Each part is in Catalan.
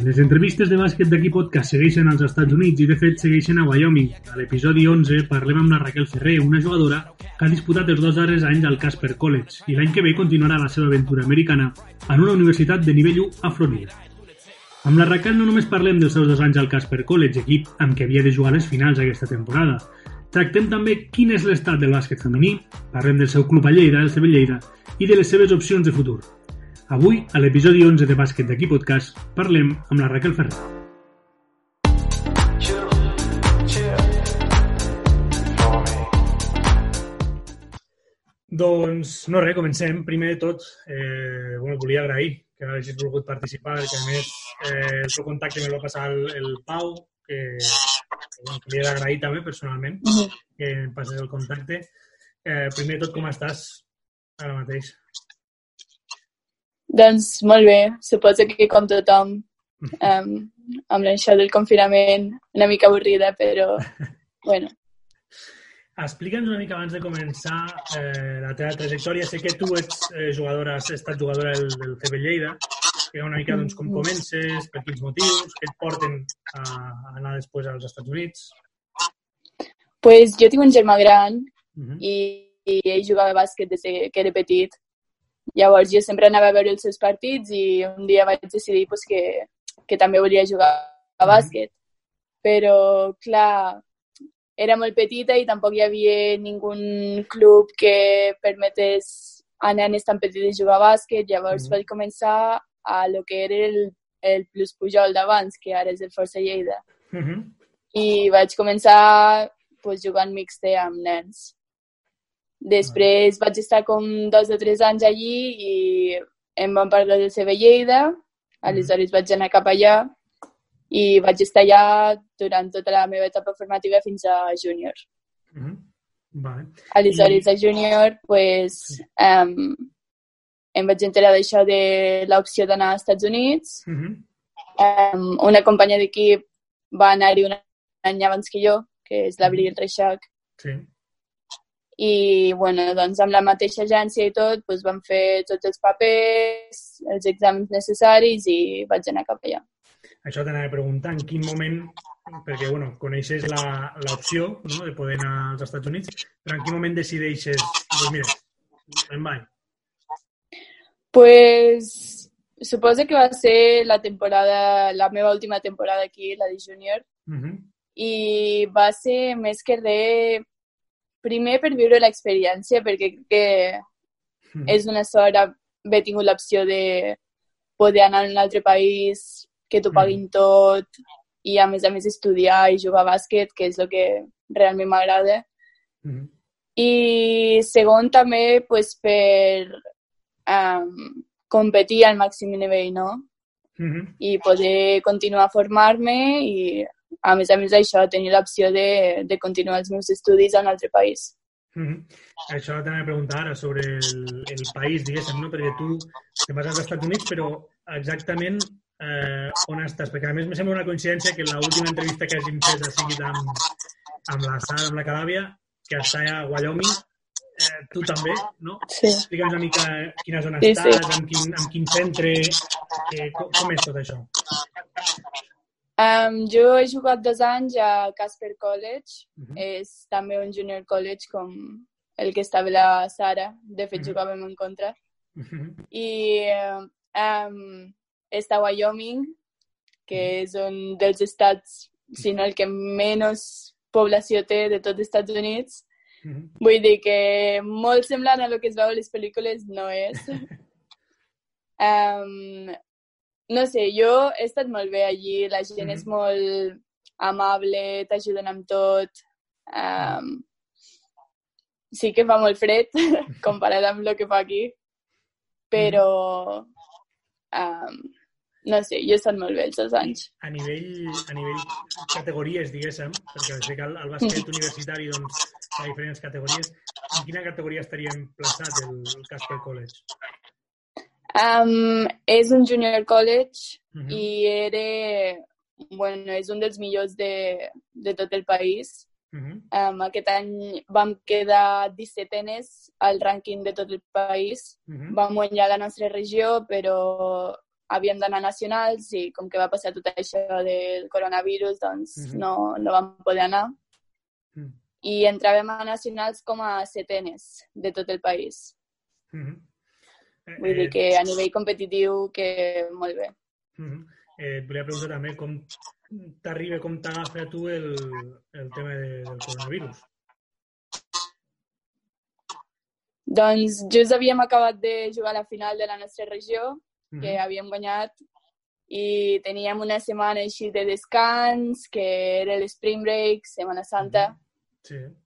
Les entrevistes de bàsquet d'aquí podcast segueixen als Estats Units i de fet segueixen a Wyoming. A l'episodi 11 parlem amb la Raquel Ferrer, una jugadora que ha disputat els dos darrers anys al Casper College i l'any que ve continuarà la seva aventura americana en una universitat de nivell 1 a Florida. Amb la Raquel no només parlem dels seus dos anys al Casper College, equip amb què havia de jugar les finals aquesta temporada. Tractem també quin és l'estat del bàsquet femení, parlem del seu club a Lleida, el CB Lleida, i de les seves opcions de futur. Avui, a l'episodi 11 de Bàsquet d'aquí podcast, parlem amb la Raquel Ferrer. Doncs, no res, comencem. Primer de tot, eh, bueno, volia agrair que hagis volgut participar, que a més eh, el teu contacte me va passar el, el Pau, que, que bueno, li he d'agrair també personalment uh -huh. que em passes el contacte. Eh, primer de tot, com estàs ara mateix? Doncs molt bé, suposo que com tothom, um, amb l'això del confinament, una mica avorrida, però bueno. Explica'ns una mica abans de començar eh, la teva trajectòria. Sé que tu ets eh, jugadora, has estat jugadora del, del CB Lleida. Explica una mica doncs, com mm. comences, per quins motius, què et porten a, a anar després als Estats Units. pues jo tinc un germà gran uh -huh. i, i ell jugava a bàsquet des que era petit Llavors jo sempre anava a veure els seus partits i un dia vaig decidir pues, que, que també volia jugar a bàsquet. Però, clar, era molt petita i tampoc hi havia ningú club que permetés a nenes tan petites jugar a bàsquet. Llavors mm -hmm. vaig començar a lo que era el, el Plus Pujol d'abans, que ara és el Força Lleida. Mm -hmm. I vaig començar pues, jugant mixte amb nens. Després vaig estar com dos o tres anys allí i em van parlar de seva Lleida, aleshores mm. vaig anar cap allà i vaig estar allà durant tota la meva etapa formativa fins a júnior. Mm -hmm. vale. Aleshores, I... a júnior, pues, um, em vaig enterar d'això de l'opció d'anar als Estats Units. Mm -hmm. um, una companya d'equip va anar-hi un any abans que jo, que és l'Abril Reixac. Sí i bueno, doncs amb la mateixa agència i tot doncs vam fer tots els papers, els exàmens necessaris i vaig anar cap allà. Això t'anava a preguntar, en quin moment, perquè bueno, coneixes l'opció no, de poder anar als Estats Units, però en quin moment decideixes, doncs mira, em vaig? Pues suposo que va ser la temporada, la meva última temporada aquí, la de júnior, uh -huh. i va ser més que res primer per viure l'experiència, perquè crec que mm. és una sort haver tingut l'opció de poder anar a un altre país, que t'ho paguin mm. tot, i a més a més estudiar i jugar a bàsquet, que és el que realment m'agrada. Mm. I segon també pues, per um, competir al màxim nivell, no? Mm -hmm. I poder continuar a formar-me i a més a més això, tenir l'opció de, de continuar els meus estudis en un altre país. Mm -hmm. Això també a preguntar ara sobre el, el país, diguéssim, no? perquè tu te vas als Estats Units, però exactament eh, on estàs? Perquè a més me sembla una coincidència que l'última entrevista que hàgim fet ha sigut amb, amb la Sara, amb la Calàvia, que està a Wyoming, eh, tu també, no? Sí. Explica'ns una mica quina zona sí, estàs, sí. amb, quin, amb quin centre, eh, com, com és tot això? Um, jo he jugat dos anys a Casper College. Uh -huh. És també un junior college com el que estava la Sara. De fet, uh -huh. jugàvem en contra. Uh -huh. I um, està a Wyoming, que uh -huh. és un dels estats, si no el que menys població té de tots els Estats Units. Uh -huh. Vull dir que molt semblant a el que es veu a les pel·lícules no és. um, no sé, jo he estat molt bé allí, la gent mm -hmm. és molt amable, t'ajuden amb tot. Um, sí que fa molt fred comparat amb el que fa aquí, però um, no sé, jo he estat molt bé els dos anys. A nivell, a nivell categories, diguéssim, perquè sé que al, al bàsquet universitari doncs, hi ha diferents categories, en quina categoria estaríem plaçat el, el Casper College? Um, és un junior college uh -huh. i era, bueno, és un dels millors de, de tot el país. Uh -huh. um, aquest any vam quedar 17enes al rànquing de tot el país. Uh -huh. Vam guanyar la nostra regió, però havíem d'anar nacionals i com que va passar tot això del coronavirus, doncs mm -hmm. no, no vam poder anar. Mm. I entràvem a nacionals com a setenes de tot el país. Mm -hmm. eh, Vull dir que a nivell competitiu que molt bé. Mm -hmm. eh, et volia preguntar també com t'arriba, com t'agafa a tu el, el tema de, del coronavirus. Doncs just havíem acabat de jugar a la final de la nostra regió, que mm -hmm. havíem guanyat, i teníem una setmana així de descans, que era l'Spring Break, Setmana Santa. Mm -hmm. Sí.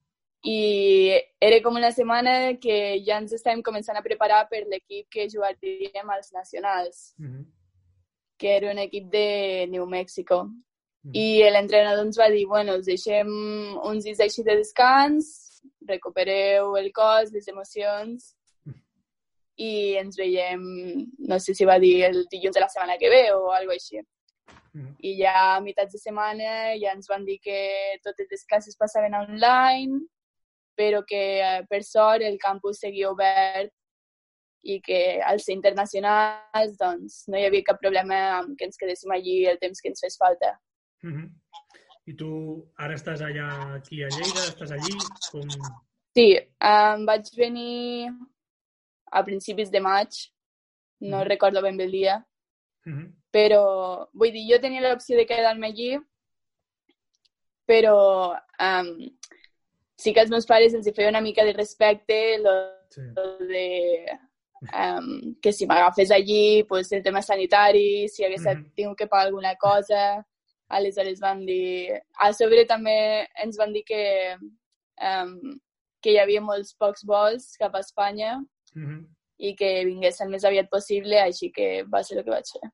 I era com una setmana que ja ens estàvem començant a preparar per l'equip que jugaríem als nacionals, mm -hmm. que era un equip de New Mexico. Mm -hmm. I l'entrenador ens va dir, bueno, us deixem uns dies així de descans, recupereu el cos, les emocions i ens veiem, no sé si va dir el dilluns de la setmana que ve o alguna així. Mm. I ja a meitats de setmana ja ens van dir que totes les classes passaven online, però que eh, per sort el campus seguia obert i que als ser internacionals doncs, no hi havia cap problema amb que ens quedéssim allí el temps que ens fes falta. Mm -hmm. I tu ara estàs allà aquí a Lleida? Estàs allí? Com... Sí, um, vaig venir a principis de maig, no mm. recordo ben bé el dia, mm -hmm. però vull dir, jo tenia l'opció de quedar-me allí, però um, sí que als meus pares els hi feia una mica de respecte lo, sí. lo de um, que si m'agafés allí, pues, el tema sanitari, si hagués mm -hmm. tingut que pagar alguna cosa, Aleshores van dir... A sobre també ens van dir que, um, que hi havia molts pocs vols cap a Espanya mm -hmm. i que vingués el més aviat possible, així que va ser el que vaig fer.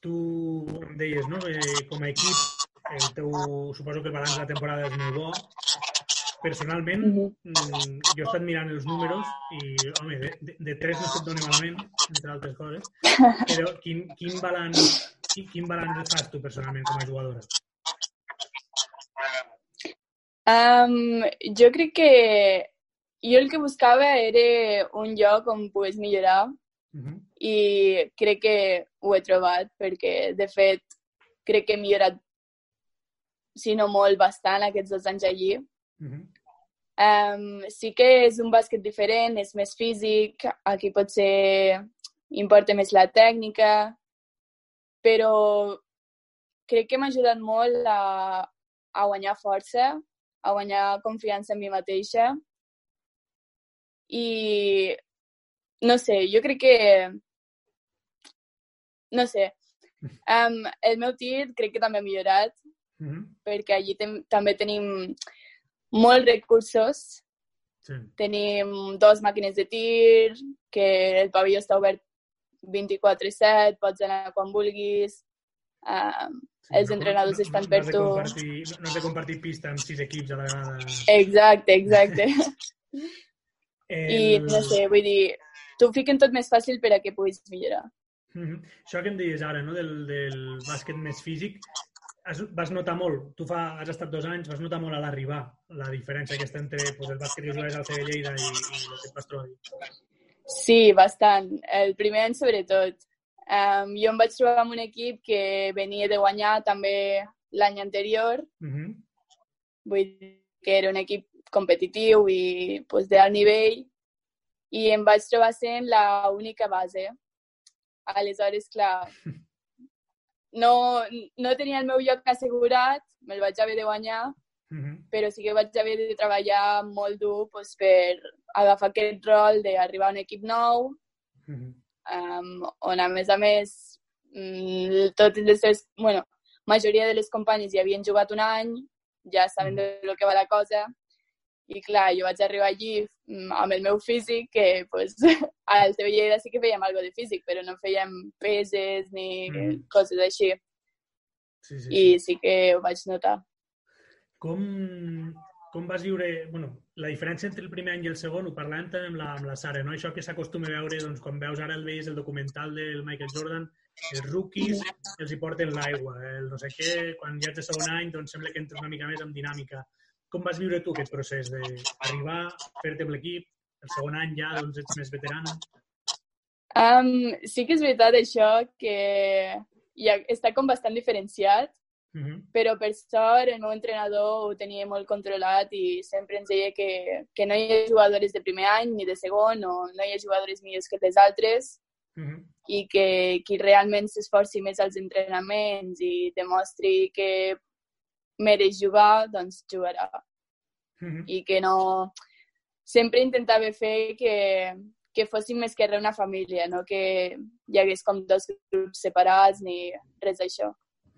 Tu em deies, no?, eh, com a equip, el teu, suposo que el balanç de la temporada és molt bo. Personalment, mm -hmm. jo he estat mirant els números i, home, de, de, de tres no se't dona malament, entre altres coses, però quin, quin balanç quin, quin balanç fas tu personalment com a jugadora? Um, jo crec que jo el que buscava era un lloc on pogués millorar uh -huh. i crec que ho he trobat perquè, de fet, crec que he millorat, si no molt, bastant aquests dos anys allí. Uh -huh. um, sí que és un bàsquet diferent, és més físic, aquí pot ser importa més la tècnica, però crec que m'ha ajudat molt a, a guanyar força, a guanyar confiança en mi mateixa. I no sé, jo crec que... No sé. Um, el meu tir crec que també ha millorat, mm -hmm. perquè allí també tenim molts recursos. Sí. Tenim dos màquines de tir, que el pavelló està obert 24-7, pots anar quan vulguis, uh, sí, els no, entrenadors no, estan no, per tu. No has de compartir pista amb sis equips a la vegada. Exacte, exacte. el... I no sé, vull dir, t'ho fiquen tot més fàcil per a que puguis millorar. Mm -hmm. Això que em deies ara, no? del, del bàsquet més físic, has, vas notar molt, tu fa, has estat dos anys, vas notar molt a l'arribar la diferència aquesta entre pues, el bàsquet que jugues al CB Lleida i, i el que et vas trobar. Sí, bastant. El primer any, sobretot. Um, jo em vaig trobar amb un equip que venia de guanyar també l'any anterior. Mm -hmm. Vull dir que era un equip competitiu i pues, d'alt nivell. I em vaig trobar sent la única base. Aleshores, clar, no, no tenia el meu lloc assegurat, me'l vaig haver de guanyar, Mm -hmm. Però sí que vaig haver de treballar molt dur pues, per agafar aquest rol d'arribar a un equip nou, mm -hmm. um, on a més a més mm, totes les seves, bueno, majoria de les companyes ja havien jugat un any, ja saben de lo que va la cosa, i clar, jo vaig arribar allí mm, amb el meu físic, que pues, al TV Lleida sí que fèiem alguna de físic, però no fèiem peses ni mm coses així. Sí, sí, I sí que ho vaig notar. Com, com vas viure... bueno, la diferència entre el primer any i el segon, ho parlàvem també amb la, amb la Sara, no? Això que s'acostuma a veure, doncs, quan veus ara el veus el documental del Michael Jordan, els rookies els hi porten l'aigua, el no sé què, quan ja ets de segon any, doncs sembla que entres una mica més amb dinàmica. Com vas viure tu aquest procés d'arribar, fer-te amb l'equip, el segon any ja doncs ets més veterana? Um, sí que és veritat això que ja està com bastant diferenciat, uh -huh. però per sort el meu entrenador ho tenia molt controlat i sempre ens deia que, que no hi ha jugadores de primer any ni de segon o no hi ha jugadores millors que les altres uh -huh. i que qui realment s'esforci més als entrenaments i demostri que mereix jugar, doncs jugarà. Uh -huh. I que no... Sempre intentava fer que, que fóssim més que res una família, no que hi hagués com dos grups separats ni res d'això.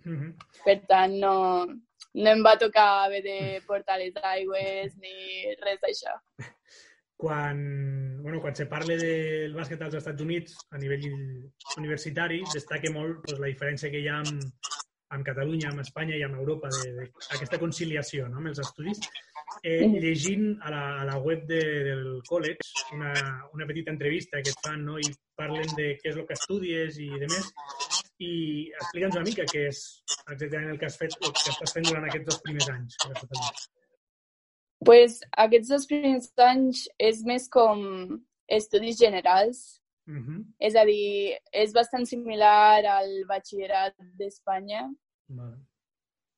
Uh -huh. Per tant, no, no em va tocar haver de portar les aigües ni res d'això. Quan, bueno, quan se parla del bàsquet als Estats Units a nivell universitari, destaca molt doncs, la diferència que hi ha amb, amb Catalunya, amb Espanya i amb Europa, d'aquesta conciliació no, amb els estudis. Eh, llegint a la, a la web de, del college una, una petita entrevista que et fan no, i parlen de què és el que estudies i de més, i explica'ns una mica què és exactament el que has fet, el que estàs fent durant aquests dos primers anys. pues, aquests dos primers anys és més com estudis generals. Uh -huh. És a dir, és bastant similar al batxillerat d'Espanya, vale.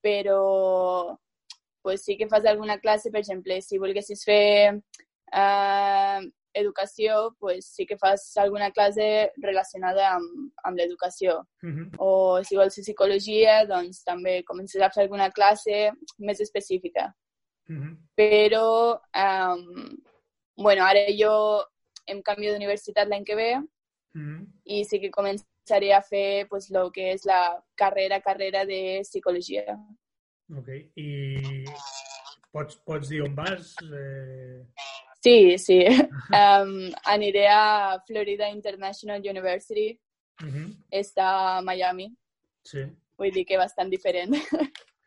però pues, sí que fas alguna classe, per exemple, si volguessis fer uh, educació, pues sí que fas alguna classe relacionada amb, amb l'educació. Uh -huh. O si vols fer psicologia, doncs també comences a fer alguna classe més específica. Uh -huh. Però, um, bueno, ara jo em canvio d'universitat l'any que ve -huh. i sí que començaré a fer pues, lo que és la carrera, carrera de psicologia. Ok, i pots, pots dir on vas? Eh... Sí, sí. Um, aniré a Florida International University. Uh -huh. Està a Miami. Sí. Vull dir que bastant diferent.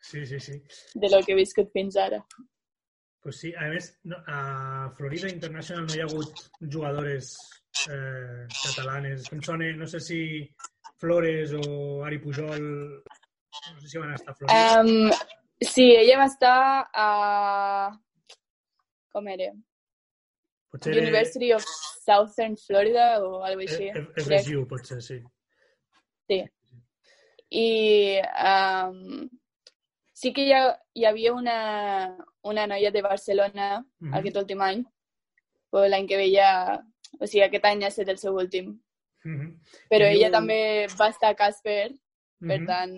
Sí, sí, sí. De lo que he viscut fins ara. Pues sí, a més, no, a Florida International no hi ha hagut jugadores eh, catalanes. Em sona, no sé si Flores o Ari Pujol, no sé si van estar a Florida. Um, sí, ella va estar a... Com era? Potser... University of Southern Florida o alguna cosa així. FSU, potser, sí. Sí. I um, sí que hi, ha, hi havia una, una noia de Barcelona mm -hmm. aquest últim any, però l'any que ve ja... O sigui, aquest any ha estat el seu últim. Mm -hmm. Però ella també va estar a Casper, mm -hmm. per tant,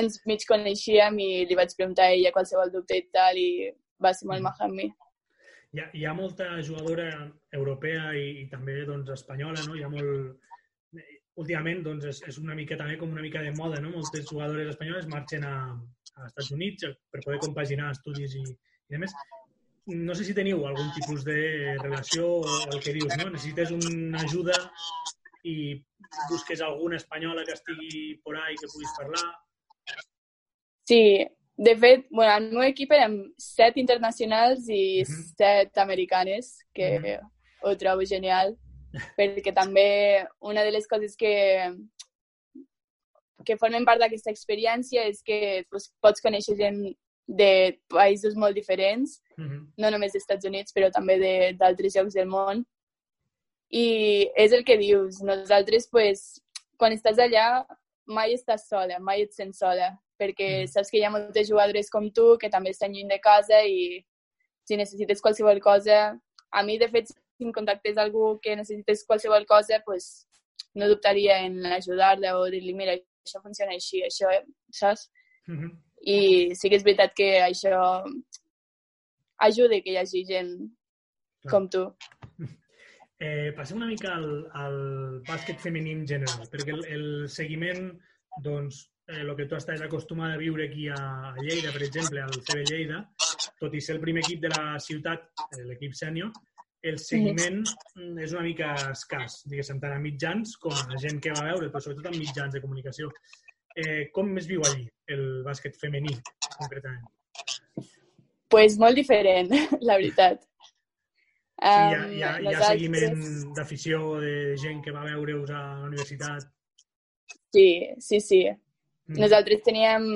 ens mig coneixíem i li vaig preguntar a ella qualsevol dubte i tal, i va ser molt maja amb mi hi ha, hi ha molta jugadora europea i, i també doncs, espanyola, no? Hi ha molt... Últimament doncs, és, és una mica també com una mica de moda, no? Moltes jugadores espanyoles marxen a, a Estats Units per poder compaginar estudis i, i a més. No sé si teniu algun tipus de relació o el que dius, no? Necessites una ajuda i busques alguna espanyola que estigui por ahí que puguis parlar. Sí, de fet, bueno, el meu equip érem set internacionals i uh -huh. set americanes, que uh -huh. ho trobo genial, perquè també una de les coses que, que formen part d'aquesta experiència és que pues, pots conèixer gent de països molt diferents, uh -huh. no només dels Estats Units, però també d'altres llocs del món. I és el que dius, nosaltres, pues, quan estàs allà, mai estàs sola, mai et sents sola perquè mm. saps que hi ha moltes jugadores com tu que també estan lluny de casa i si necessites qualsevol cosa... A mi, de fet, si em contactes algú que necessites qualsevol cosa, pues, no dubtaria en ajudar-la o dir-li, mira, això funciona així, això, saps? Mm -hmm. I sí que és veritat que això ajuda que hi hagi gent Clar. com tu. Eh, passem una mica al, al bàsquet femení en general, perquè el, el seguiment doncs, eh, el que tu estàs acostumat a viure aquí a Lleida, per exemple, al CB Lleida, tot i ser el primer equip de la ciutat, eh, l'equip sènior, el seguiment mm, és una mica escàs, diguéssim, tant a mitjans com a la gent que va veure, però sobretot amb mitjans de comunicació. Eh, com es viu allí el bàsquet femení, concretament? pues molt diferent, la veritat. Sí, hi ha, hi ha, hi ha seguiment d'afició de gent que va veure-us a la universitat? Sí, sí, sí. Mm. Nosaltres teníem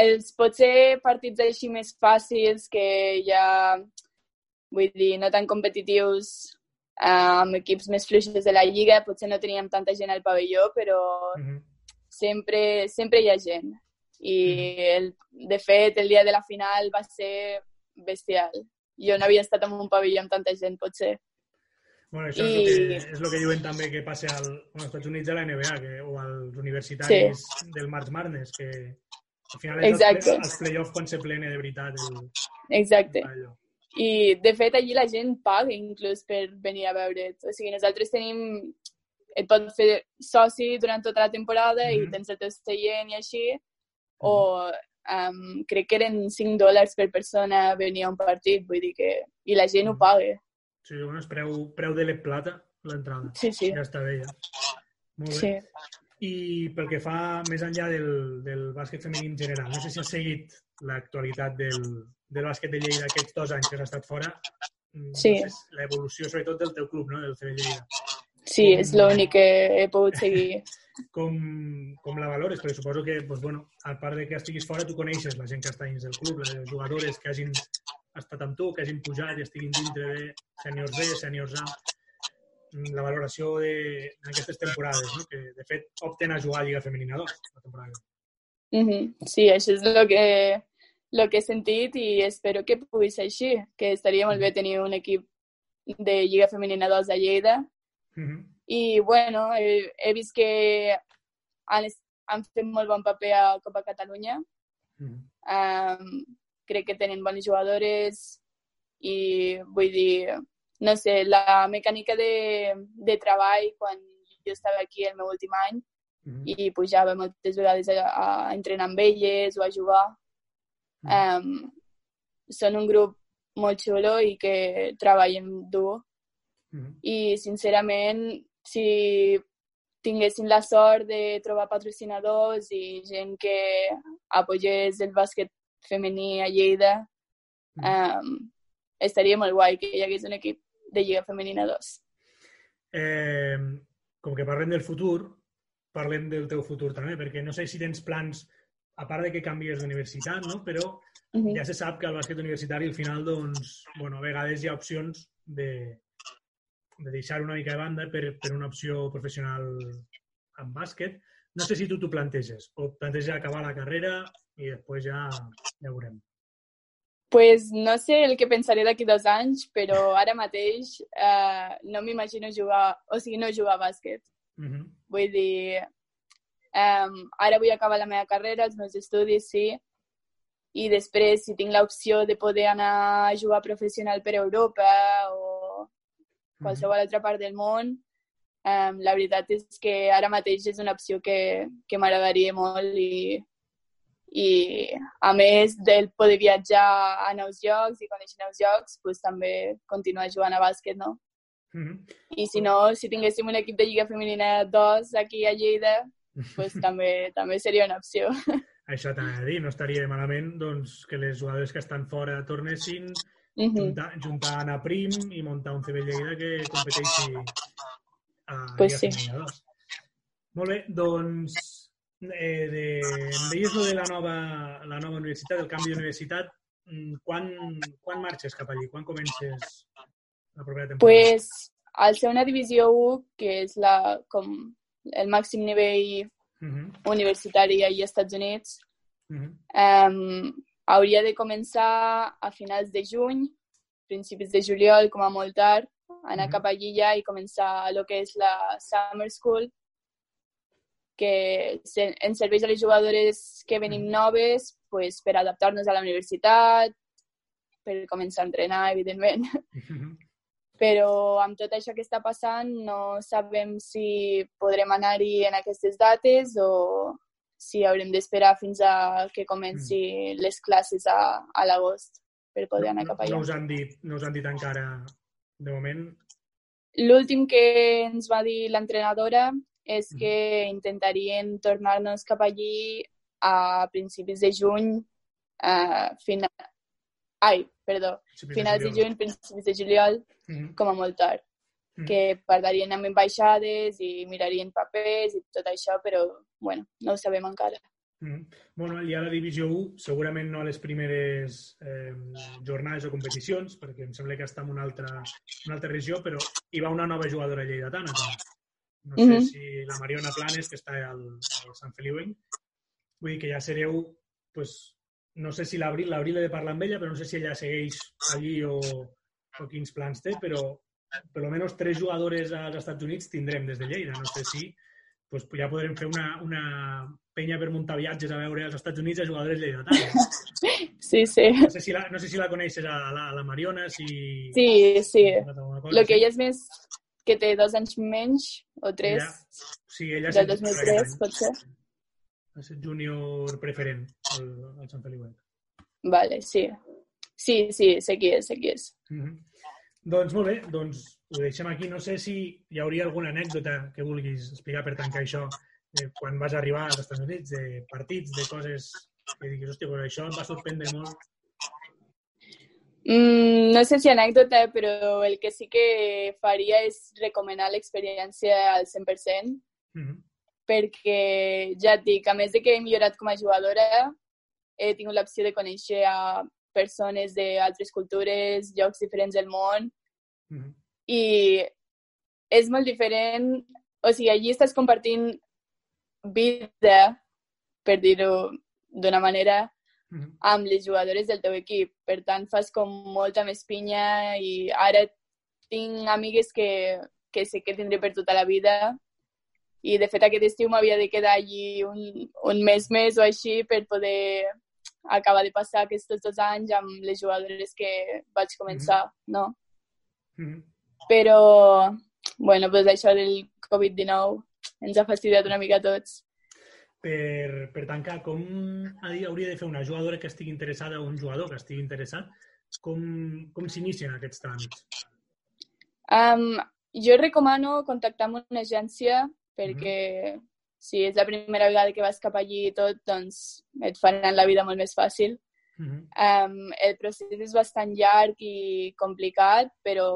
els potser partits així més fàcils que ja, vull dir, no tan competitius, uh, amb equips més fluixos de la lliga potser no teníem tanta gent al pavelló, però uh -huh. sempre, sempre hi ha gent. I, uh -huh. el, de fet, el dia de la final va ser bestial. Jo no havia estat en un pavelló amb tanta gent, potser. Bueno, això I... és, el que, és el que diuen també que passa al, als Estats Units a la NBA que, o als universitaris sí. del March Madness, que al final és Exacte. els, els play-offs quan se plene de veritat. El, Exacte. El i, de fet, allí la gent paga inclús per venir a veure't. O sigui, nosaltres tenim... Et pots fer soci durant tota la temporada mm -hmm. i mm-hmm. tens el teu seient i així. Mm -hmm. O um, crec que eren 5 dòlars per persona venir a un partit, vull dir que... I la gent mm -hmm. ho mm-hmm. paga. Sí, bueno, és preu, preu de plata l'entrada. Sí, sí. Ja està bé, ja. Molt bé. Sí. I pel que fa més enllà del, del bàsquet femení en general, no sé si has seguit l'actualitat del, del bàsquet de Lleida aquests dos anys que has estat fora, mm, sí. no sé, l'evolució sobretot del teu club, no? del CB Lleida. Sí, com, és l'únic que he pogut seguir. Com, com la valores? Perquè suposo que, pues, bueno, a part de que estiguis fora, tu coneixes la gent que està dins del club, les jugadores que hagin estat amb tu, que hagin pujat i estiguin dintre de sèniors B, sèniors A mm, la valoració d'aquestes temporades, no? que de fet opten a jugar a Lliga Femenina 2 la temporada. Mm -hmm. Sí, això és el que el que he sentit i espero que pugui ser així, que estaria molt bé tenir un equip de Lliga Femenina 2 a Lleida. Mm -hmm. I, bueno, he, he vist que han, han fet molt bon paper a Copa Catalunya. Mm -hmm. um, crec que tenen bones jugadores i vull dir, no sé, la mecànica de, de treball quan jo estava aquí el meu últim any mm -hmm. i pujava moltes vegades a, a entrenar amb elles o a jugar, Um, són un grup molt xulo i que treballem dur. Mm -hmm. I, sincerament, si tinguessin la sort de trobar patrocinadors i gent que apoyés el bàsquet femení a Lleida, mm -hmm. um, estaria molt guai que hi hagués un equip de Lliga Femenina 2. Eh, com que parlem del futur, parlem del teu futur també, perquè no sé si tens plans a part de que canvies d'universitat, no? però uh -huh. ja se sap que al bàsquet universitari al final, doncs, bueno, a vegades hi ha opcions de, de deixar una mica de banda per, per una opció professional en bàsquet. No sé si tu t'ho planteges, o planteges acabar la carrera i després ja, ja veurem. Pues no sé el que pensaré d'aquí dos anys, però ara mateix eh, no m'imagino jugar, o sigui, no jugar a bàsquet. Uh -huh. Vull dir, Um, ara vull acabar la meva carrera, els meus estudis, sí, i després, si tinc l'opció de poder anar a jugar professional per Europa o qualsevol altra part del món, um, la veritat és que ara mateix és una opció que, que m'agradaria molt i, i a més del poder viatjar a nous llocs i conèixer nous llocs, pues, també continuar jugant a bàsquet, no? Mm -hmm. I si no, si tinguéssim un equip de Lliga Femenina 2 aquí a Lleida, pues, també, també seria una opció. Això t'ha de dir, no estaria malament doncs, que les jugadores que estan fora tornessin, uh -huh. juntar, juntar anar prim i muntar un CB Lleida que competeixi a pues sí. Molt bé, doncs eh, de, em deies lo de la nova, la nova universitat, el canvi d'universitat. Mm, quan, quan marxes cap allí? Quan comences la propera temporada? Pues, al ser una divisió 1, que és la, com el màxim nivell uh -huh. universitari als Estats Units, uh -huh. um, hauria de començar a finals de juny, principis de juliol, com a molt tard, anar uh -huh. cap allí ja i començar el que és la Summer School, que ens serveix a les jugadores que venim noves pues, per adaptar-nos a la universitat, per començar a entrenar, evidentment. Uh -huh però amb tot això que està passant no sabem si podrem anar-hi en aquestes dates o si haurem d'esperar fins a que comenci mm. les classes a, a l'agost per poder anar cap allà. No us, han dit, no us han dit encara, de moment? L'últim que ens va dir l'entrenadora és mm. que intentarien tornar-nos cap allí a principis de juny, uh, final, ai, perdó, sí, finals de, de juny, principis de juliol, mm -hmm. com a molt tard. Mm -hmm. Que parlarien amb ambaixades i mirarien papers i tot això, però, bueno, no ho sabem encara. Mm -hmm. Bueno, i a la Divisió 1, segurament no a les primeres eh, jornades o competicions, perquè em sembla que està en una altra, una altra regió, però hi va una nova jugadora lleidatana. No sé mm -hmm. si la Mariona Planes, que està al, al Sant Feliuenc, vull dir que ja sereu, pues, no sé si l'Abril, l'Abril he de parlar amb ella, però no sé si ella segueix allí o, o quins plans té, però per almenys tres jugadores als Estats Units tindrem des de Lleida. No sé si pues, ja podrem fer una, una penya per muntar viatges a veure als Estats Units a jugadores lleidatanes. Sí, sí. No sé si la, no sé si la coneixes a la, a la Mariona, si... Sí, sí. Lo que ella és més que té dos anys menys, o tres, ella, sí, ella del 2003, pot ser. És júnior preferent al, al Sant Feliu. Vale, sí. Sí, sí, sé qui és, sé qui és. Mm -hmm. Doncs molt bé, doncs ho deixem aquí. No sé si hi hauria alguna anècdota que vulguis explicar per tancar això eh, quan vas arribar als Estats Units, de partits, de coses que diguis, hòstia, però això em va sorprendre molt. Mm, no sé si anècdota, però el que sí que faria és recomanar l'experiència al 100%, mm -hmm. Perquè ja et dic, a més de que he millorat com a jugadora, he tingut l'opció de conèixer a persones d'altres cultures, llocs diferents del món, mm -hmm. i és molt diferent, o sigui, allí estàs compartint vida, per dir-ho d'una manera, mm -hmm. amb les jugadores del teu equip. Per tant, fas com molta més pinya i ara tinc amigues que, que sé que tindré per tota la vida i de fet aquest estiu m'havia de quedar allí un, un mes més o així per poder acabar de passar aquests dos anys amb les jugadores que vaig començar, mm -hmm. no? Mm -hmm. Però, bueno, pues això del Covid-19 ens ha fastidiat una mica a tots per, per tancar, com hauria de fer una jugadora que estigui interessada o un jugador que estigui interessat? Com, com s'inicien aquests tràmits? Um, jo recomano contactar amb una agència perquè mm -hmm. si és la primera vegada que vas cap allí i tot, doncs et faran la vida molt més fàcil. Mm -hmm. um, el procés és bastant llarg i complicat, però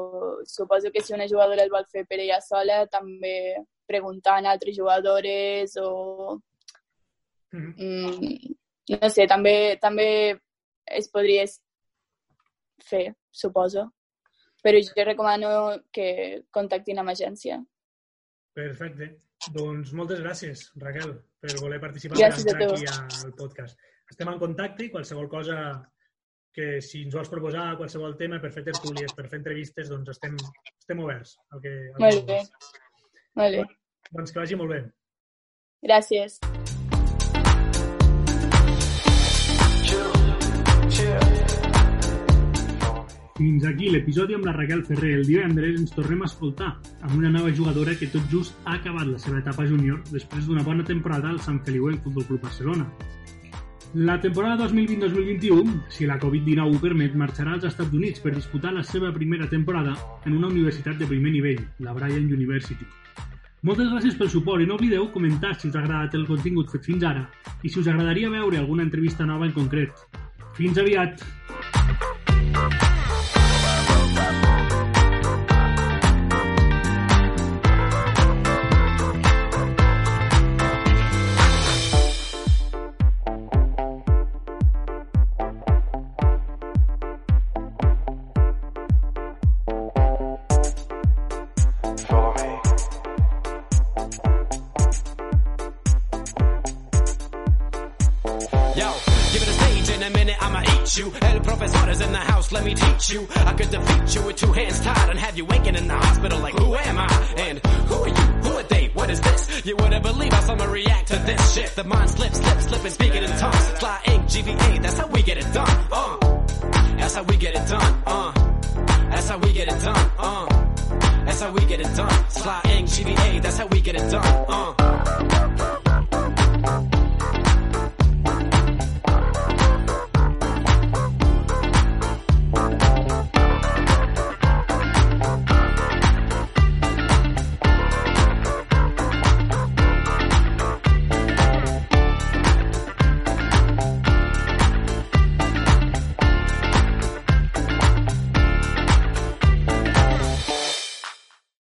suposo que si una jugadora el vol fer per ella sola, també preguntant a altres jugadores o Mm -hmm. no sé, també, també es podria fer, suposo. Però jo recomano que contactin amb agència. Perfecte. Doncs moltes gràcies, Raquel, per voler participar gràcies per entrar aquí al podcast. Estem en contacte i qualsevol cosa que si ens vols proposar qualsevol tema per fer tertúlies, per fer entrevistes, doncs estem, estem oberts. Al que, al molt bé. Molt bé. Doncs que vagi molt bé. Gràcies. Fins aquí l'episodi amb la Raquel Ferrer. El divendres ens tornem a escoltar amb una nova jugadora que tot just ha acabat la seva etapa júnior després d'una bona temporada al Sant Feliuenc Futbol Club Barcelona. La temporada 2020-2021, si la Covid-19 ho permet, marxarà als Estats Units per disputar la seva primera temporada en una universitat de primer nivell, la Bryant University. Moltes gràcies pel suport i no oblideu comentar si us ha agradat el contingut fet fins ara i si us agradaria veure alguna entrevista nova en concret. Fins aviat! you. Have you waking in the hospital like, who am I? And who are you? Who are they? What is this? You wouldn't believe how someone react to this shit. The mind slips, slips, slipping, speaking in tongues. Fly ink, GVA, that's how we get it done. Uh, that's how we get it done. Uh, that's how we get it done. Uh, that's how we get it done. Fly ink, GVA, that's how we get it done. Uh.